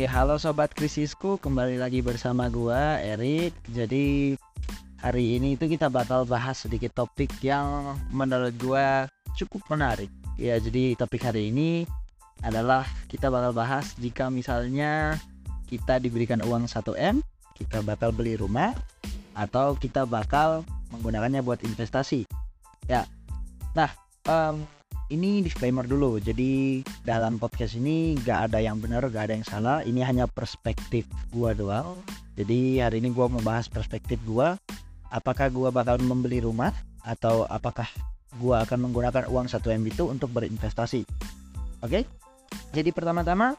Ya, halo sobat krisisku, kembali lagi bersama gua Erik. Jadi hari ini itu kita bakal bahas sedikit topik yang menurut gua cukup menarik. Ya, jadi topik hari ini adalah kita bakal bahas jika misalnya kita diberikan uang 1M, kita bakal beli rumah atau kita bakal menggunakannya buat investasi. Ya. Nah, em, ini disclaimer dulu. Jadi dalam podcast ini gak ada yang benar, gak ada yang salah. Ini hanya perspektif gua doang. Jadi hari ini gua mau bahas perspektif gua. Apakah gua bakal membeli rumah atau apakah gua akan menggunakan uang 1M itu untuk berinvestasi. Oke? Jadi pertama-tama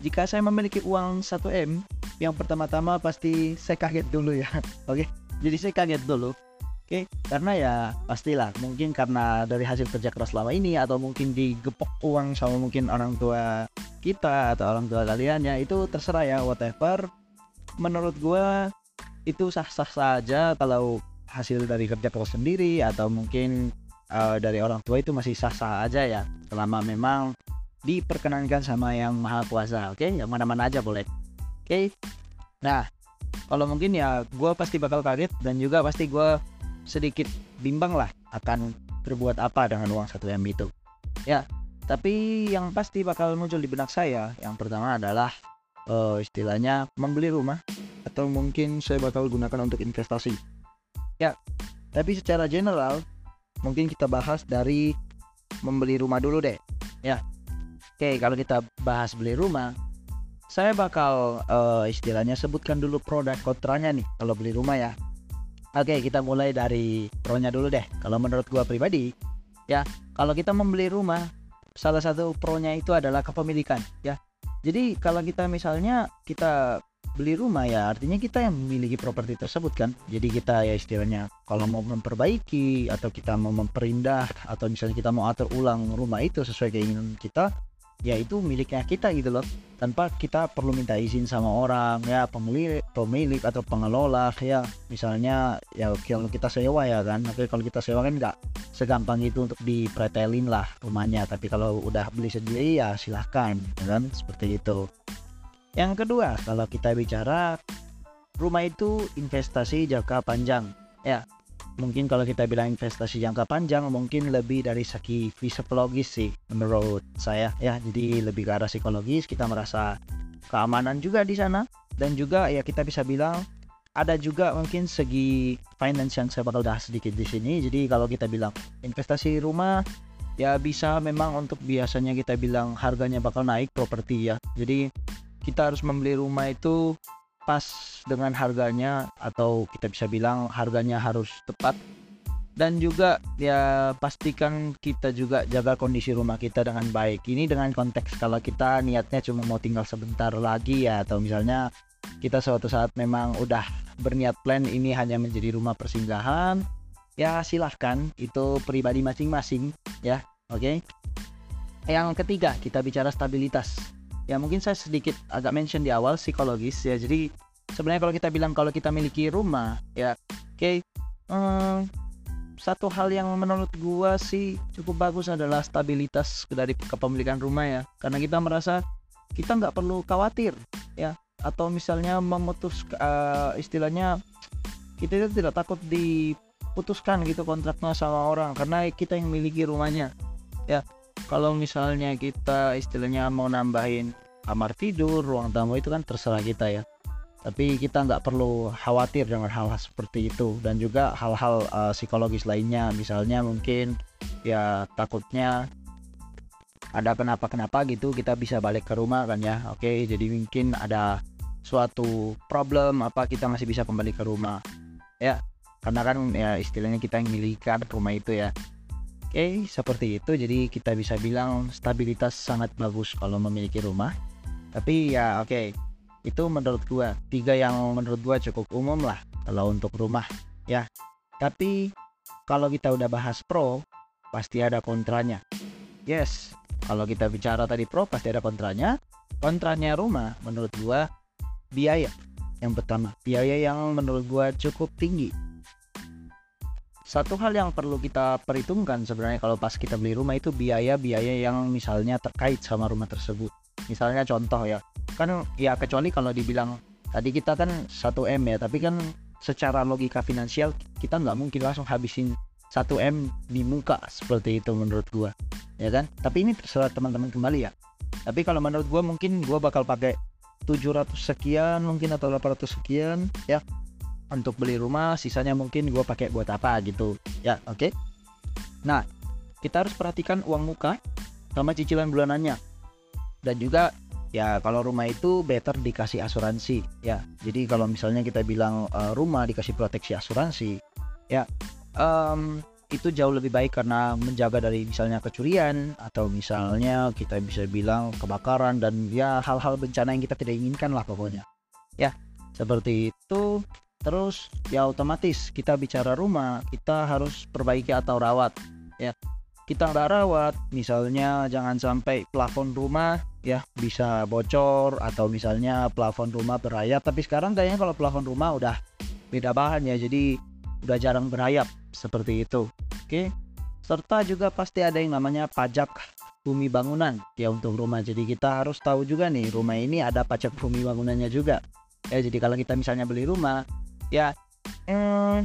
jika saya memiliki uang 1M, yang pertama-tama pasti saya kaget dulu ya. Oke? Jadi saya kaget dulu Oke, karena ya pastilah mungkin karena dari hasil kerja keras selama ini atau mungkin digepok uang sama mungkin orang tua kita atau orang tua kalian ya itu terserah ya whatever. Menurut gua itu sah-sah saja kalau hasil dari kerja keras sendiri atau mungkin uh, dari orang tua itu masih sah-sah aja ya selama memang diperkenankan sama yang maha kuasa oke yang mana-mana aja boleh oke nah kalau mungkin ya gue pasti bakal kaget dan juga pasti gue sedikit bimbang lah akan berbuat apa dengan uang 1M itu. Ya, tapi yang pasti bakal muncul di benak saya yang pertama adalah uh, istilahnya membeli rumah atau mungkin saya bakal gunakan untuk investasi. Ya, tapi secara general mungkin kita bahas dari membeli rumah dulu deh. Ya. Oke, kalau kita bahas beli rumah, saya bakal uh, istilahnya sebutkan dulu produk kontranya nih kalau beli rumah ya. Oke, kita mulai dari pro-nya dulu deh. Kalau menurut gua pribadi, ya, kalau kita membeli rumah, salah satu pro-nya itu adalah kepemilikan, ya. Jadi kalau kita misalnya kita beli rumah ya, artinya kita yang memiliki properti tersebut kan. Jadi kita ya istilahnya kalau mau memperbaiki atau kita mau memperindah atau misalnya kita mau atur ulang rumah itu sesuai keinginan kita, ya itu miliknya kita gitu loh. Tanpa kita perlu minta izin sama orang ya pemilik pemilik atau pengelola ya. Misalnya ya kalau kita sewa ya kan. Tapi kalau kita sewa kan nggak segampang itu untuk dipretelin lah rumahnya. Tapi kalau udah beli sendiri ya silahkan ya kan. Seperti itu. Yang kedua kalau kita bicara rumah itu investasi jangka panjang ya mungkin kalau kita bilang investasi jangka panjang mungkin lebih dari segi psikologis sih menurut saya. Ya jadi lebih ke arah psikologis kita merasa keamanan juga di sana. Dan juga ya kita bisa bilang ada juga mungkin segi finance yang saya bakal bahas sedikit di sini. Jadi kalau kita bilang investasi rumah ya bisa memang untuk biasanya kita bilang harganya bakal naik properti ya. Jadi kita harus membeli rumah itu pas dengan harganya atau kita bisa bilang harganya harus tepat. Dan juga ya pastikan kita juga jaga kondisi rumah kita dengan baik. Ini dengan konteks kalau kita niatnya cuma mau tinggal sebentar lagi ya atau misalnya kita suatu saat memang udah berniat plan ini hanya menjadi rumah persinggahan ya silahkan itu pribadi masing-masing ya oke? Okay? yang ketiga kita bicara stabilitas ya mungkin saya sedikit agak mention di awal psikologis ya. Jadi sebenarnya kalau kita bilang kalau kita miliki rumah ya oke okay, hmm, satu hal yang menurut gua sih cukup bagus adalah stabilitas dari kepemilikan rumah ya. Karena kita merasa kita nggak perlu khawatir ya. Atau misalnya memutus uh, istilahnya kita itu tidak takut diputuskan gitu kontraknya sama orang karena kita yang miliki rumahnya ya kalau misalnya kita istilahnya mau nambahin kamar tidur ruang tamu itu kan terserah kita ya. Tapi kita nggak perlu khawatir dengan hal-hal seperti itu. Dan juga hal-hal uh, psikologis lainnya. Misalnya mungkin ya takutnya ada kenapa-kenapa gitu kita bisa balik ke rumah kan ya. Oke jadi mungkin ada suatu problem apa kita masih bisa kembali ke rumah. Ya karena kan ya istilahnya kita yang milikan rumah itu ya Oke, seperti itu. Jadi kita bisa bilang stabilitas sangat bagus kalau memiliki rumah. Tapi ya oke, itu menurut gua tiga yang menurut gua cukup umum lah kalau untuk rumah ya. Tapi kalau kita udah bahas pro, pasti ada kontranya. Yes, kalau kita bicara tadi pro pasti ada kontranya. Kontranya rumah menurut gua biaya. Yang pertama, biaya yang menurut gua cukup tinggi satu hal yang perlu kita perhitungkan sebenarnya kalau pas kita beli rumah itu biaya-biaya yang misalnya terkait sama rumah tersebut. Misalnya contoh ya, kan ya kecuali kalau dibilang tadi kita kan 1 m ya tapi kan secara logika finansial kita nggak mungkin langsung habisin 1 m di muka seperti itu menurut gua ya kan? Tapi ini terserah teman-teman kembali ya. Tapi kalau menurut gua mungkin gua bakal pakai 700 sekian mungkin atau 800 sekian ya untuk beli rumah sisanya mungkin gua pakai buat apa gitu. Ya oke. Okay? nah kita harus perhatikan uang muka sama cicilan bulanannya. Dan juga ya kalau rumah itu better dikasih asuransi ya. Jadi kalau misalnya kita bilang uh, rumah dikasih proteksi asuransi ya um, itu jauh lebih baik karena menjaga dari misalnya kecurian atau misalnya kita bisa bilang kebakaran dan ya hal-hal bencana yang kita tidak inginkan lah pokoknya. Ya seperti itu terus ya otomatis kita bicara rumah kita harus perbaiki atau rawat ya. Kita nggak rawat misalnya jangan sampai plafon rumah ya bisa bocor atau misalnya plafon rumah berayap. Tapi sekarang kayaknya kalau plafon rumah udah beda bahan ya jadi udah jarang berayap seperti itu. Oke? Serta juga pasti ada yang namanya pajak bumi bangunan ya untuk rumah. Jadi kita harus tahu juga nih rumah ini ada pajak bumi bangunannya juga. Ya jadi kalau kita misalnya beli rumah ya eh,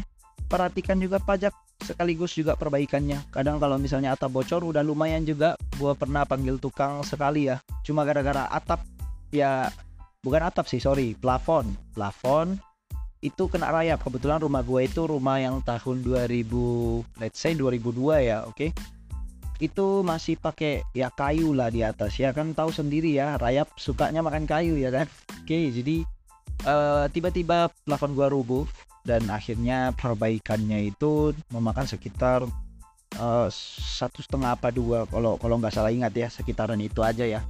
perhatikan juga pajak sekaligus juga perbaikannya. Kadang kalau misalnya atap bocor udah lumayan juga gua pernah panggil tukang sekali ya. Cuma gara-gara atap ya bukan atap sih sorry plafon. Plafon itu kena rayap kebetulan rumah gue itu rumah yang tahun 2000 let's say 2002 ya oke. Okay? itu masih pakai ya kayu lah di atas. Ya kan tahu sendiri ya rayap sukanya makan kayu ya kan. Oke okay, jadi uh, tiba-tiba plafon gua rubuh dan akhirnya perbaikannya itu memakan sekitar uh, satu setengah apa dua kalau kalau nggak salah ingat ya sekitaran itu aja ya.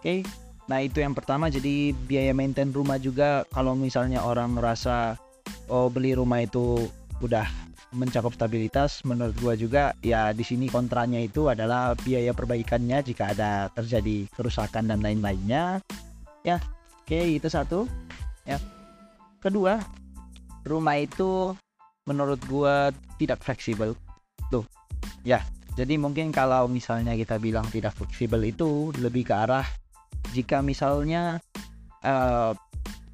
Oke okay. nah itu yang pertama jadi biaya maintain rumah juga. Kalau misalnya orang merasa oh beli rumah itu udah mencakup stabilitas menurut gua juga ya di sini kontranya itu adalah biaya perbaikannya jika ada terjadi kerusakan dan lain-lainnya. Ya oke okay, itu satu ya. Kedua rumah itu menurut gua tidak fleksibel. Tuh. Ya jadi mungkin kalau misalnya kita bilang tidak fleksibel itu lebih ke arah jika misalnya uh,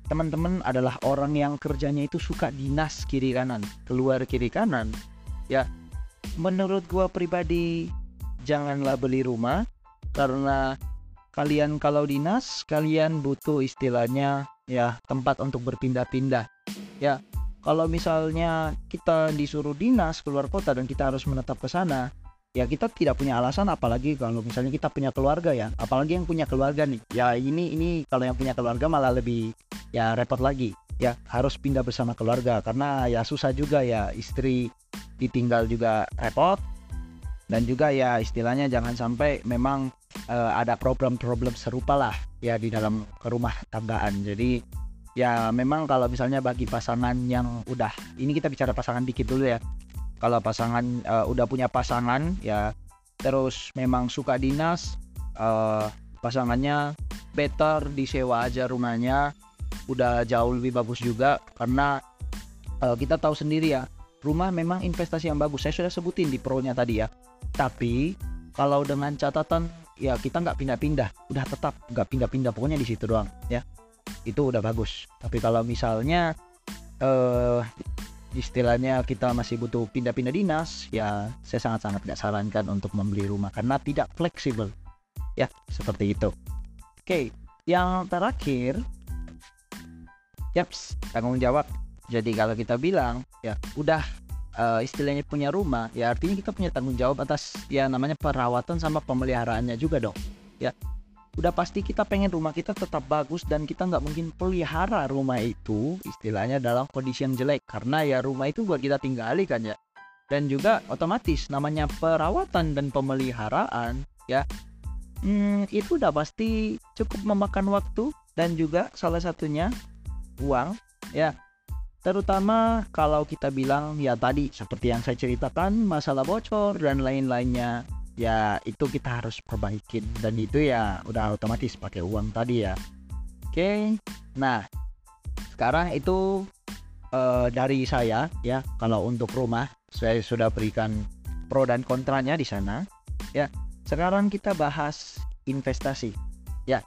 teman-teman adalah orang yang kerjanya itu suka dinas kiri kanan keluar kiri kanan ya menurut gua pribadi janganlah beli rumah karena kalian kalau dinas kalian butuh istilahnya ya tempat untuk berpindah-pindah. Ya kalau misalnya kita disuruh dinas keluar kota dan kita harus menetap ke sana ya kita tidak punya alasan apalagi kalau misalnya kita punya keluarga ya. Apalagi yang punya keluarga nih. Ya ini ini kalau yang punya keluarga malah lebih ya repot lagi. Ya harus pindah bersama keluarga karena ya susah juga ya istri ditinggal juga repot. Dan juga ya istilahnya jangan sampai memang uh, ada problem-problem serupa lah ya di dalam rumah tanggaan. Jadi ya memang kalau misalnya bagi pasangan yang udah ini kita bicara pasangan dikit dulu ya. Kalau pasangan uh, udah punya pasangan ya terus memang suka dinas uh, pasangannya better disewa aja rumahnya udah jauh lebih bagus juga. Karena uh, kita tahu sendiri ya rumah memang investasi yang bagus. Saya sudah sebutin di pro-nya tadi ya. Tapi kalau dengan catatan ya kita nggak pindah-pindah. Udah tetap nggak pindah-pindah pokoknya di situ doang ya. Itu udah bagus. Tapi kalau misalnya uh, istilahnya kita masih butuh pindah-pindah dinas ya saya sangat-sangat gak sarankan untuk membeli rumah karena tidak fleksibel ya seperti itu. Oke yang terakhir yaps tanggung jawab. Jadi kalau kita bilang ya udah uh, istilahnya punya rumah ya artinya kita punya tanggung jawab atas ya namanya perawatan sama pemeliharaannya juga dong ya. Udah pasti kita pengen rumah kita tetap bagus dan kita nggak mungkin pelihara rumah itu istilahnya dalam kondisi yang jelek karena ya rumah itu buat kita tinggali kan ya. Dan juga otomatis namanya perawatan dan pemeliharaan ya hmm, itu udah pasti cukup memakan waktu dan juga salah satunya uang ya terutama kalau kita bilang ya tadi seperti yang saya ceritakan masalah bocor dan lain-lainnya. Ya itu kita harus perbaikin. Dan itu ya udah otomatis pakai uang tadi ya. Oke nah sekarang itu uh, dari saya ya. Kalau untuk rumah saya sudah berikan pro dan kontranya di sana ya. Sekarang kita bahas investasi ya.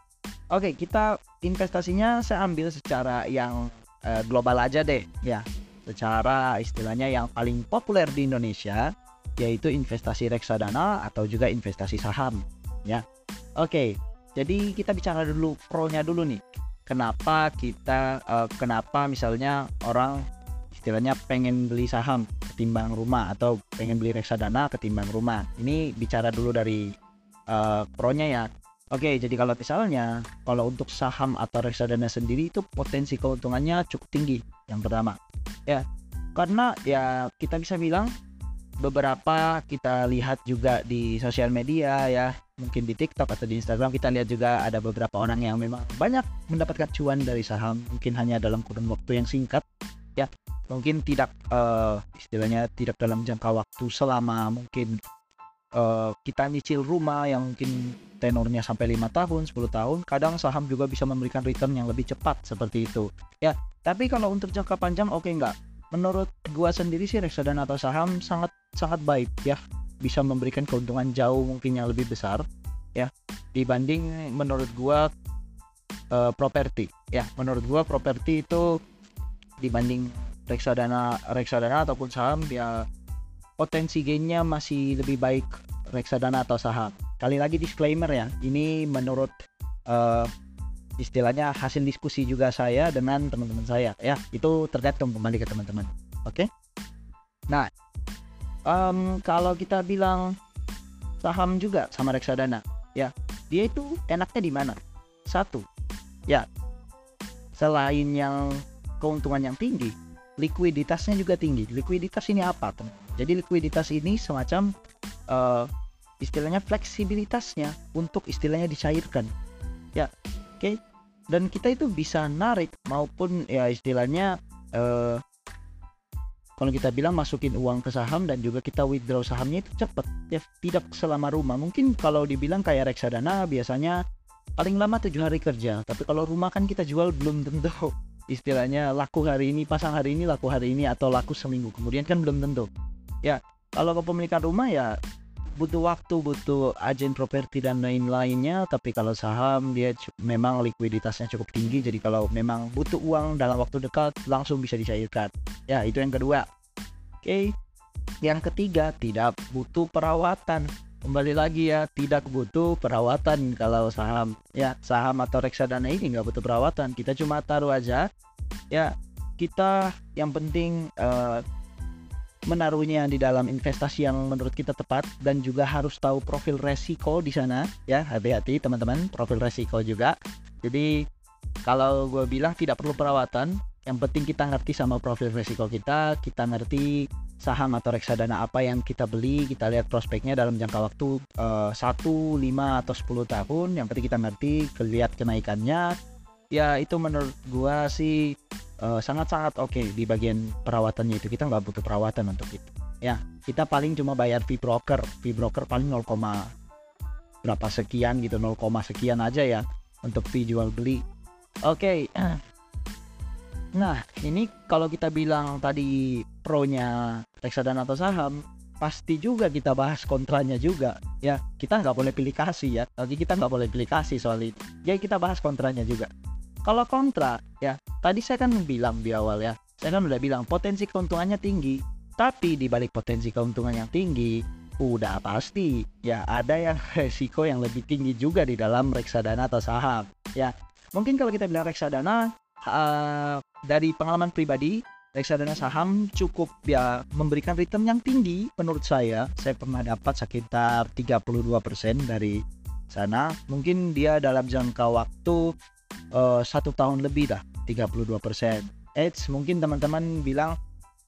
Oke kita investasinya saya ambil secara yang uh, global aja deh. Ya. Secara istilahnya yang paling populer di Indonesia yaitu investasi reksadana atau juga investasi saham ya. Oke jadi kita bicara dulu pro-nya dulu nih. Kenapa kita uh, kenapa misalnya orang istilahnya pengen beli saham ketimbang rumah atau pengen beli reksadana ketimbang rumah? Ini bicara dulu dari uh, pro-nya ya Oke, jadi kalau misalnya kalau untuk saham atau reksadana sendiri itu potensi keuntungannya cukup tinggi. Yang pertama, ya, karena ya kita bisa bilang beberapa kita lihat juga di sosial media ya mungkin di TikTok atau di Instagram kita lihat juga ada beberapa orang yang memang banyak mendapatkan cuan dari saham mungkin hanya dalam kurun waktu yang singkat ya mungkin tidak uh, istilahnya tidak dalam jangka waktu selama mungkin uh, kita nyicil rumah yang mungkin tenornya sampai lima tahun 10 tahun kadang saham juga bisa memberikan return yang lebih cepat seperti itu. Ya tapi kalau untuk jangka panjang oke okay, enggak menurut gua sendiri sih reksadana atau saham sangat sangat baik ya. Bisa memberikan keuntungan jauh mungkin yang lebih besar ya. Dibanding menurut gua uh, properti ya. Menurut gua properti itu dibanding reksadana reksadana ataupun saham ya potensi gainnya masih lebih baik reksadana atau saham. Kali lagi disclaimer ya ini menurut uh, istilahnya hasil diskusi juga saya dengan teman-teman saya. Ya itu tergantung kembali ke teman-teman. Oke? Okay? nah um, kalau kita bilang saham juga sama reksadana ya dia itu enaknya di mana? Satu ya selain yang keuntungan yang tinggi likuiditasnya juga tinggi. Likuiditas ini apa teman jadi likuiditas ini semacam uh, istilahnya fleksibilitasnya untuk istilahnya dicairkan. Ya okay? dan kita itu bisa narik maupun ya istilahnya uh, kalau kita bilang masukin uang ke saham dan juga kita withdraw sahamnya itu cepat. Ya tidak selama rumah. Mungkin kalau dibilang kayak reksadana biasanya paling lama tujuh hari kerja. Tapi kalau rumah kan kita jual belum tentu. Istilahnya laku hari ini pasang hari ini laku hari ini atau laku seminggu. Kemudian kan belum tentu ya kalau kepemilikan rumah ya butuh waktu, butuh agen properti dan lain-lainnya. Tapi kalau saham dia memang likuiditasnya cukup tinggi. Jadi kalau memang butuh uang dalam waktu dekat langsung bisa dicairkan. Ya itu yang kedua. Oke. Yang ketiga tidak butuh perawatan. Kembali lagi ya tidak butuh perawatan kalau saham ya saham atau reksadana ini nggak butuh perawatan kita cuma taruh aja ya kita yang penting uh, menaruhnya di dalam investasi yang menurut kita tepat dan juga harus tahu profil resiko di sana ya. Hati-hati teman-teman profil resiko juga. Jadi kalau gue bilang tidak perlu perawatan yang penting kita ngerti sama profil resiko kita kita ngerti saham atau reksadana apa yang kita beli kita lihat prospeknya dalam jangka waktu uh, 1, 5 atau 10 tahun yang penting kita ngerti lihat kenaikannya. Ya itu menurut gua sih uh, sangat-sangat oke okay di bagian perawatannya itu. Kita nggak butuh perawatan untuk itu. Ya kita paling cuma bayar fee broker. Fee broker paling 0, berapa sekian gitu 0, sekian aja ya untuk fee jual beli. Oke. Okay. nah ini kalau kita bilang tadi pro-nya reksadana atau saham pasti juga kita bahas kontranya juga. Ya kita nggak boleh pilih kasih ya. Tapi kita nggak boleh pilih kasih soal itu. Jadi kita bahas kontranya juga kalau kontra, ya tadi saya kan bilang di awal ya, saya kan udah bilang potensi keuntungannya tinggi, tapi di balik potensi keuntungan yang tinggi, udah pasti ya ada yang resiko yang lebih tinggi juga di dalam reksadana atau saham. Ya, mungkin kalau kita bilang reksadana uh, dari pengalaman pribadi, reksadana saham cukup ya memberikan return yang tinggi menurut saya. Saya pernah dapat sekitar 32% dari sana. Mungkin dia dalam jangka waktu uh, satu tahun lebih dah 32 persen. Eits mungkin teman-teman bilang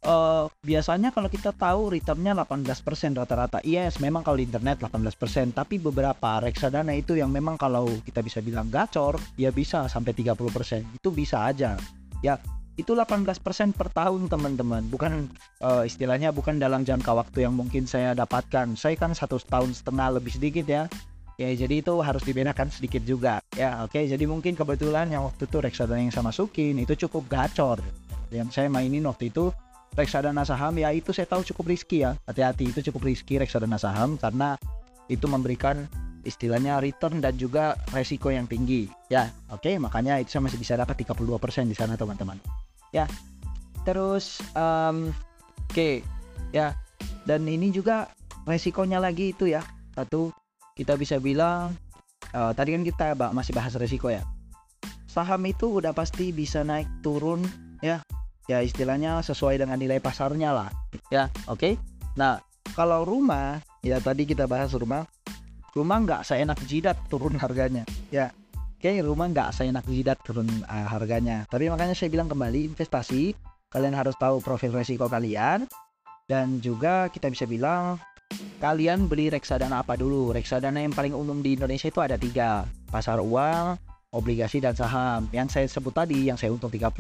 uh, biasanya kalau kita tahu returnnya 18% rata-rata. Yes memang kalau di internet 18% tapi beberapa reksadana itu yang memang kalau kita bisa bilang gacor ya bisa sampai 30% itu bisa aja. Ya itu 18% per tahun teman-teman. Bukan uh, istilahnya bukan dalam jangka waktu yang mungkin saya dapatkan. Saya kan satu tahun setengah lebih sedikit ya. Ya jadi itu harus dibedakan sedikit juga ya oke. Okay, jadi mungkin kebetulan yang waktu itu reksadana yang saya masukin itu cukup gacor. Yang saya mainin waktu itu reksadana saham ya itu saya tahu cukup riski ya. Hati-hati itu cukup riski reksadana saham karena itu memberikan istilahnya return dan juga resiko yang tinggi. Ya oke. Makanya itu saya masih bisa dapat 32% di sana teman-teman. Ya terus um, oke. Ya dan ini juga resikonya lagi itu ya. Satu kita bisa bilang uh, tadi kan kita masih bahas resiko ya. Saham itu udah pasti bisa naik turun ya. Ya istilahnya sesuai dengan nilai pasarnya lah. Ya oke. Okay? nah kalau rumah ya tadi kita bahas rumah rumah nggak seenak jidat turun harganya. Ya oke rumah nggak seenak jidat turun uh, harganya. Tapi makanya saya bilang kembali investasi kalian harus tahu profil resiko kalian dan juga kita bisa bilang kalian beli reksadana apa dulu reksadana yang paling umum di Indonesia itu ada tiga pasar uang obligasi dan saham. Yang saya sebut tadi yang saya untung 32%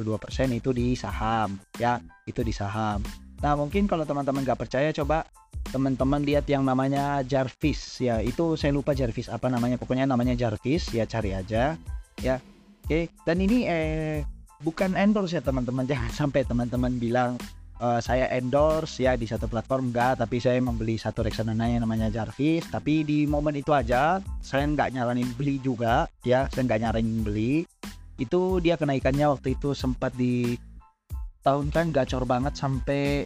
itu di saham, ya, itu di saham. Nah, mungkin kalau teman-teman nggak percaya coba teman-teman lihat yang namanya Jarvis ya. Itu saya lupa Jarvis apa namanya. Pokoknya namanya Jarvis ya cari aja ya. Oke, dan ini eh bukan endorse ya teman-teman. Jangan sampai teman-teman bilang uh, saya endorse ya di satu platform enggak tapi saya membeli satu reksadana yang namanya Jarvis. Tapi di momen itu aja saya nggak nyaranin beli juga ya saya nggak nyaranin beli. Itu dia kenaikannya waktu itu sempat di tahun kan gacor banget sampai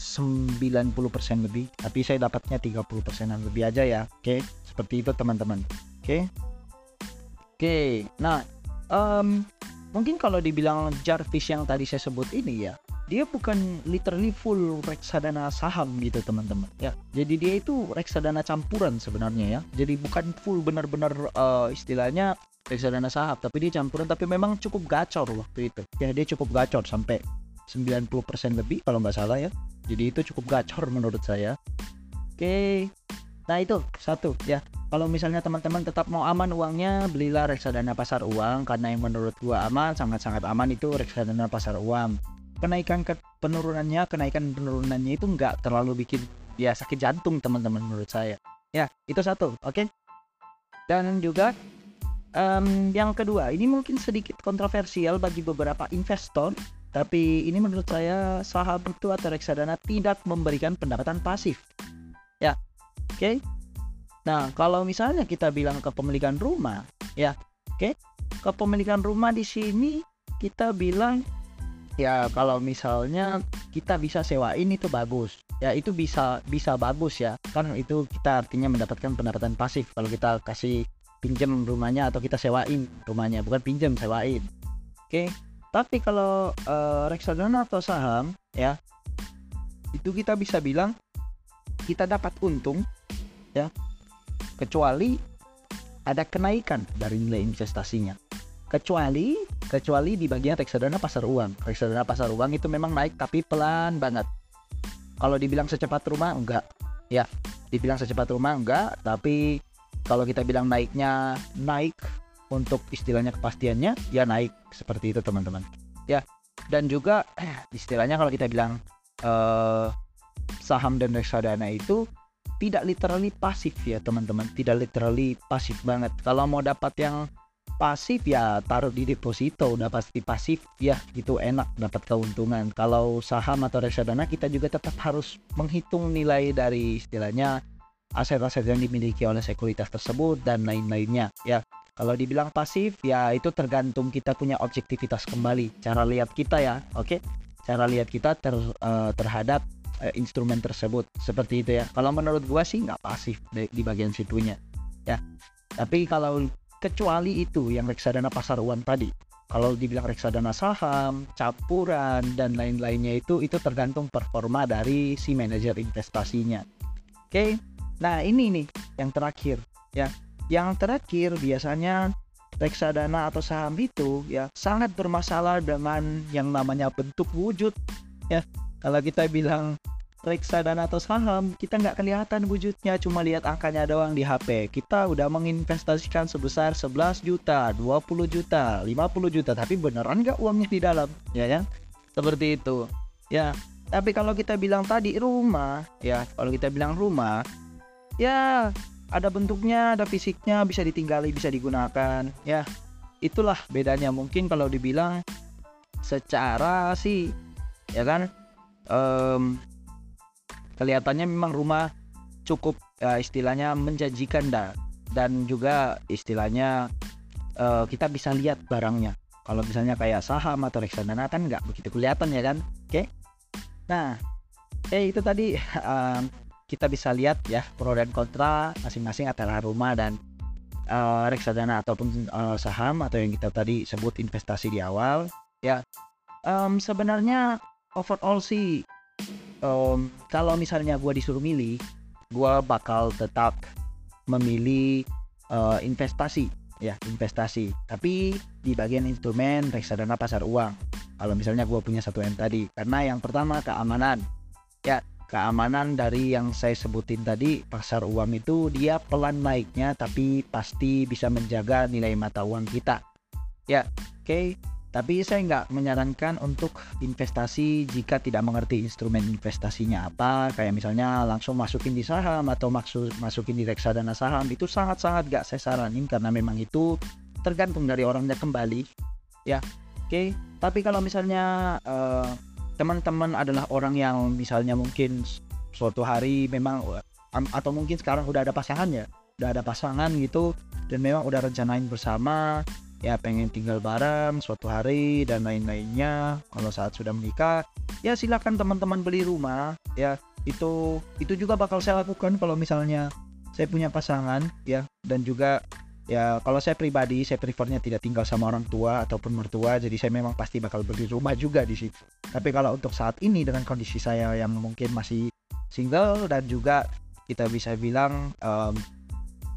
90% lebih. Tapi saya dapatnya 30% lebih aja ya. Oke seperti itu teman-teman. Oke. Oke nah um, mungkin kalau dibilang Jarvis yang tadi saya sebut ini ya dia bukan literally full reksadana saham gitu teman-teman. Ya jadi dia itu reksadana campuran sebenarnya ya. Jadi bukan full benar-benar uh, istilahnya reksadana saham tapi dia campuran tapi memang cukup gacor waktu itu. Ya dia cukup gacor sampai 90% lebih kalau nggak salah ya. Jadi itu cukup gacor menurut saya. Oke. Nah itu satu ya. Kalau misalnya teman-teman tetap mau aman uangnya belilah reksadana pasar uang karena yang menurut gua aman sangat-sangat aman itu reksadana pasar uang kenaikan ke penurunannya kenaikan penurunannya itu nggak terlalu bikin ya sakit jantung teman-teman menurut saya ya itu satu oke okay? dan juga um, yang kedua ini mungkin sedikit kontroversial bagi beberapa investor tapi ini menurut saya saham itu atau reksadana tidak memberikan pendapatan pasif ya oke okay? nah kalau misalnya kita bilang kepemilikan rumah ya oke okay? kepemilikan rumah di sini kita bilang ya kalau misalnya kita bisa sewain itu bagus. Ya itu bisa bisa bagus ya. Kan itu kita artinya mendapatkan pendapatan pasif. Kalau kita kasih pinjam rumahnya atau kita sewain rumahnya bukan pinjam sewain. Oke tapi kalau uh, reksadana atau saham ya itu kita bisa bilang kita dapat untung ya kecuali ada kenaikan dari nilai investasinya kecuali kecuali di bagian reksadana pasar uang. Reksadana pasar uang itu memang naik tapi pelan banget. Kalau dibilang secepat rumah enggak. Ya dibilang secepat rumah enggak. Tapi kalau kita bilang naiknya naik untuk istilahnya kepastiannya ya naik. Seperti itu teman-teman. Ya dan juga istilahnya kalau kita bilang uh, saham dan reksadana itu tidak literally pasif ya teman-teman. Tidak literally pasif banget. Kalau mau dapat yang pasif ya taruh di deposito udah pasti pasif ya itu enak dapat keuntungan. Kalau saham atau reksadana kita juga tetap harus menghitung nilai dari istilahnya aset-aset yang dimiliki oleh sekuritas tersebut dan lain-lainnya ya. Kalau dibilang pasif ya itu tergantung kita punya objektivitas kembali cara lihat kita ya oke? Okay? cara lihat kita ter, uh, terhadap uh, instrumen tersebut seperti itu ya. Kalau menurut gua sih nggak pasif di, di bagian situnya ya. Tapi kalau kecuali itu yang reksadana pasar uang tadi kalau dibilang reksadana saham, campuran dan lain-lainnya itu itu tergantung performa dari si manajer investasinya. Oke. Nah, ini nih yang terakhir ya. Yang terakhir biasanya reksadana atau saham itu ya sangat bermasalah dengan yang namanya bentuk wujud ya. Kalau kita bilang reksadana atau saham kita nggak kelihatan wujudnya cuma lihat angkanya doang di HP kita udah menginvestasikan sebesar 11 juta 20 juta 50 juta tapi beneran nggak uangnya di dalam ya ya seperti itu. Ya tapi kalau kita bilang tadi rumah ya kalau kita bilang rumah ya ada bentuknya ada fisiknya bisa ditinggali bisa digunakan ya. Itulah bedanya. Mungkin kalau dibilang secara sih ya kan? Um, kelihatannya memang rumah cukup uh, istilahnya menjanjikan dah. Dan juga istilahnya uh, kita bisa lihat barangnya. Kalau misalnya kayak saham atau reksadana kan nggak begitu kelihatan ya kan? Oke? Okay? nah eh itu tadi um, kita bisa lihat ya pro dan kontra masing-masing antara rumah dan uh, reksadana ataupun uh, saham atau yang kita tadi sebut investasi di awal. Ya um, sebenarnya overall sih um, kalau misalnya gue disuruh milih gue bakal tetap memilih uh, investasi. Ya investasi. Tapi di bagian instrumen reksadana pasar uang. Kalau misalnya gue punya satu M tadi. Karena yang pertama keamanan. Ya keamanan dari yang saya sebutin tadi pasar uang itu dia pelan naiknya tapi pasti bisa menjaga nilai mata uang kita. Ya oke. okay. Tapi saya nggak menyarankan untuk investasi jika tidak mengerti instrumen investasinya apa kayak misalnya langsung masukin di saham atau maksud masukin di reksadana saham itu sangat-sangat gak saya saranin karena memang itu tergantung dari orangnya kembali ya oke okay. tapi kalau misalnya uh, teman-teman adalah orang yang misalnya mungkin suatu hari memang atau mungkin sekarang udah ada pasangan ya udah ada pasangan gitu dan memang udah rencanain bersama ya pengen tinggal bareng suatu hari dan lain-lainnya. Kalau saat sudah menikah ya silakan teman-teman beli rumah. Ya itu itu juga bakal saya lakukan kalau misalnya saya punya pasangan ya. Dan juga ya kalau saya pribadi saya prefernya tidak tinggal sama orang tua ataupun mertua. Jadi saya memang pasti bakal beli rumah juga di situ. Tapi kalau untuk saat ini dengan kondisi saya yang mungkin masih single dan juga kita bisa bilang um,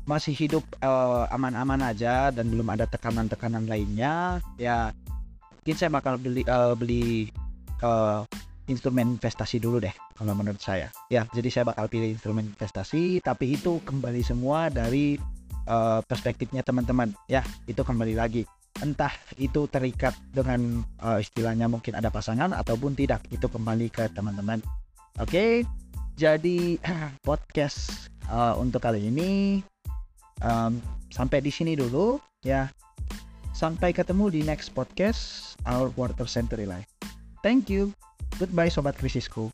masih hidup eh, aman-aman aja dan belum ada tekanan-tekanan lainnya ya mungkin saya bakal beli uh, beli uh, instrumen investasi dulu deh kalau menurut saya. Ya jadi saya bakal pilih instrumen investasi tapi itu kembali semua dari uh, perspektifnya teman-teman. Ya itu kembali lagi. Entah itu terikat dengan uh, istilahnya mungkin ada pasangan ataupun tidak itu kembali ke teman-teman. Oke okay? jadi podcast uh, untuk kali ini um, sampai di sini dulu ya. Sampai ketemu di next podcast our water century life. Thank you. Goodbye sobat krisisku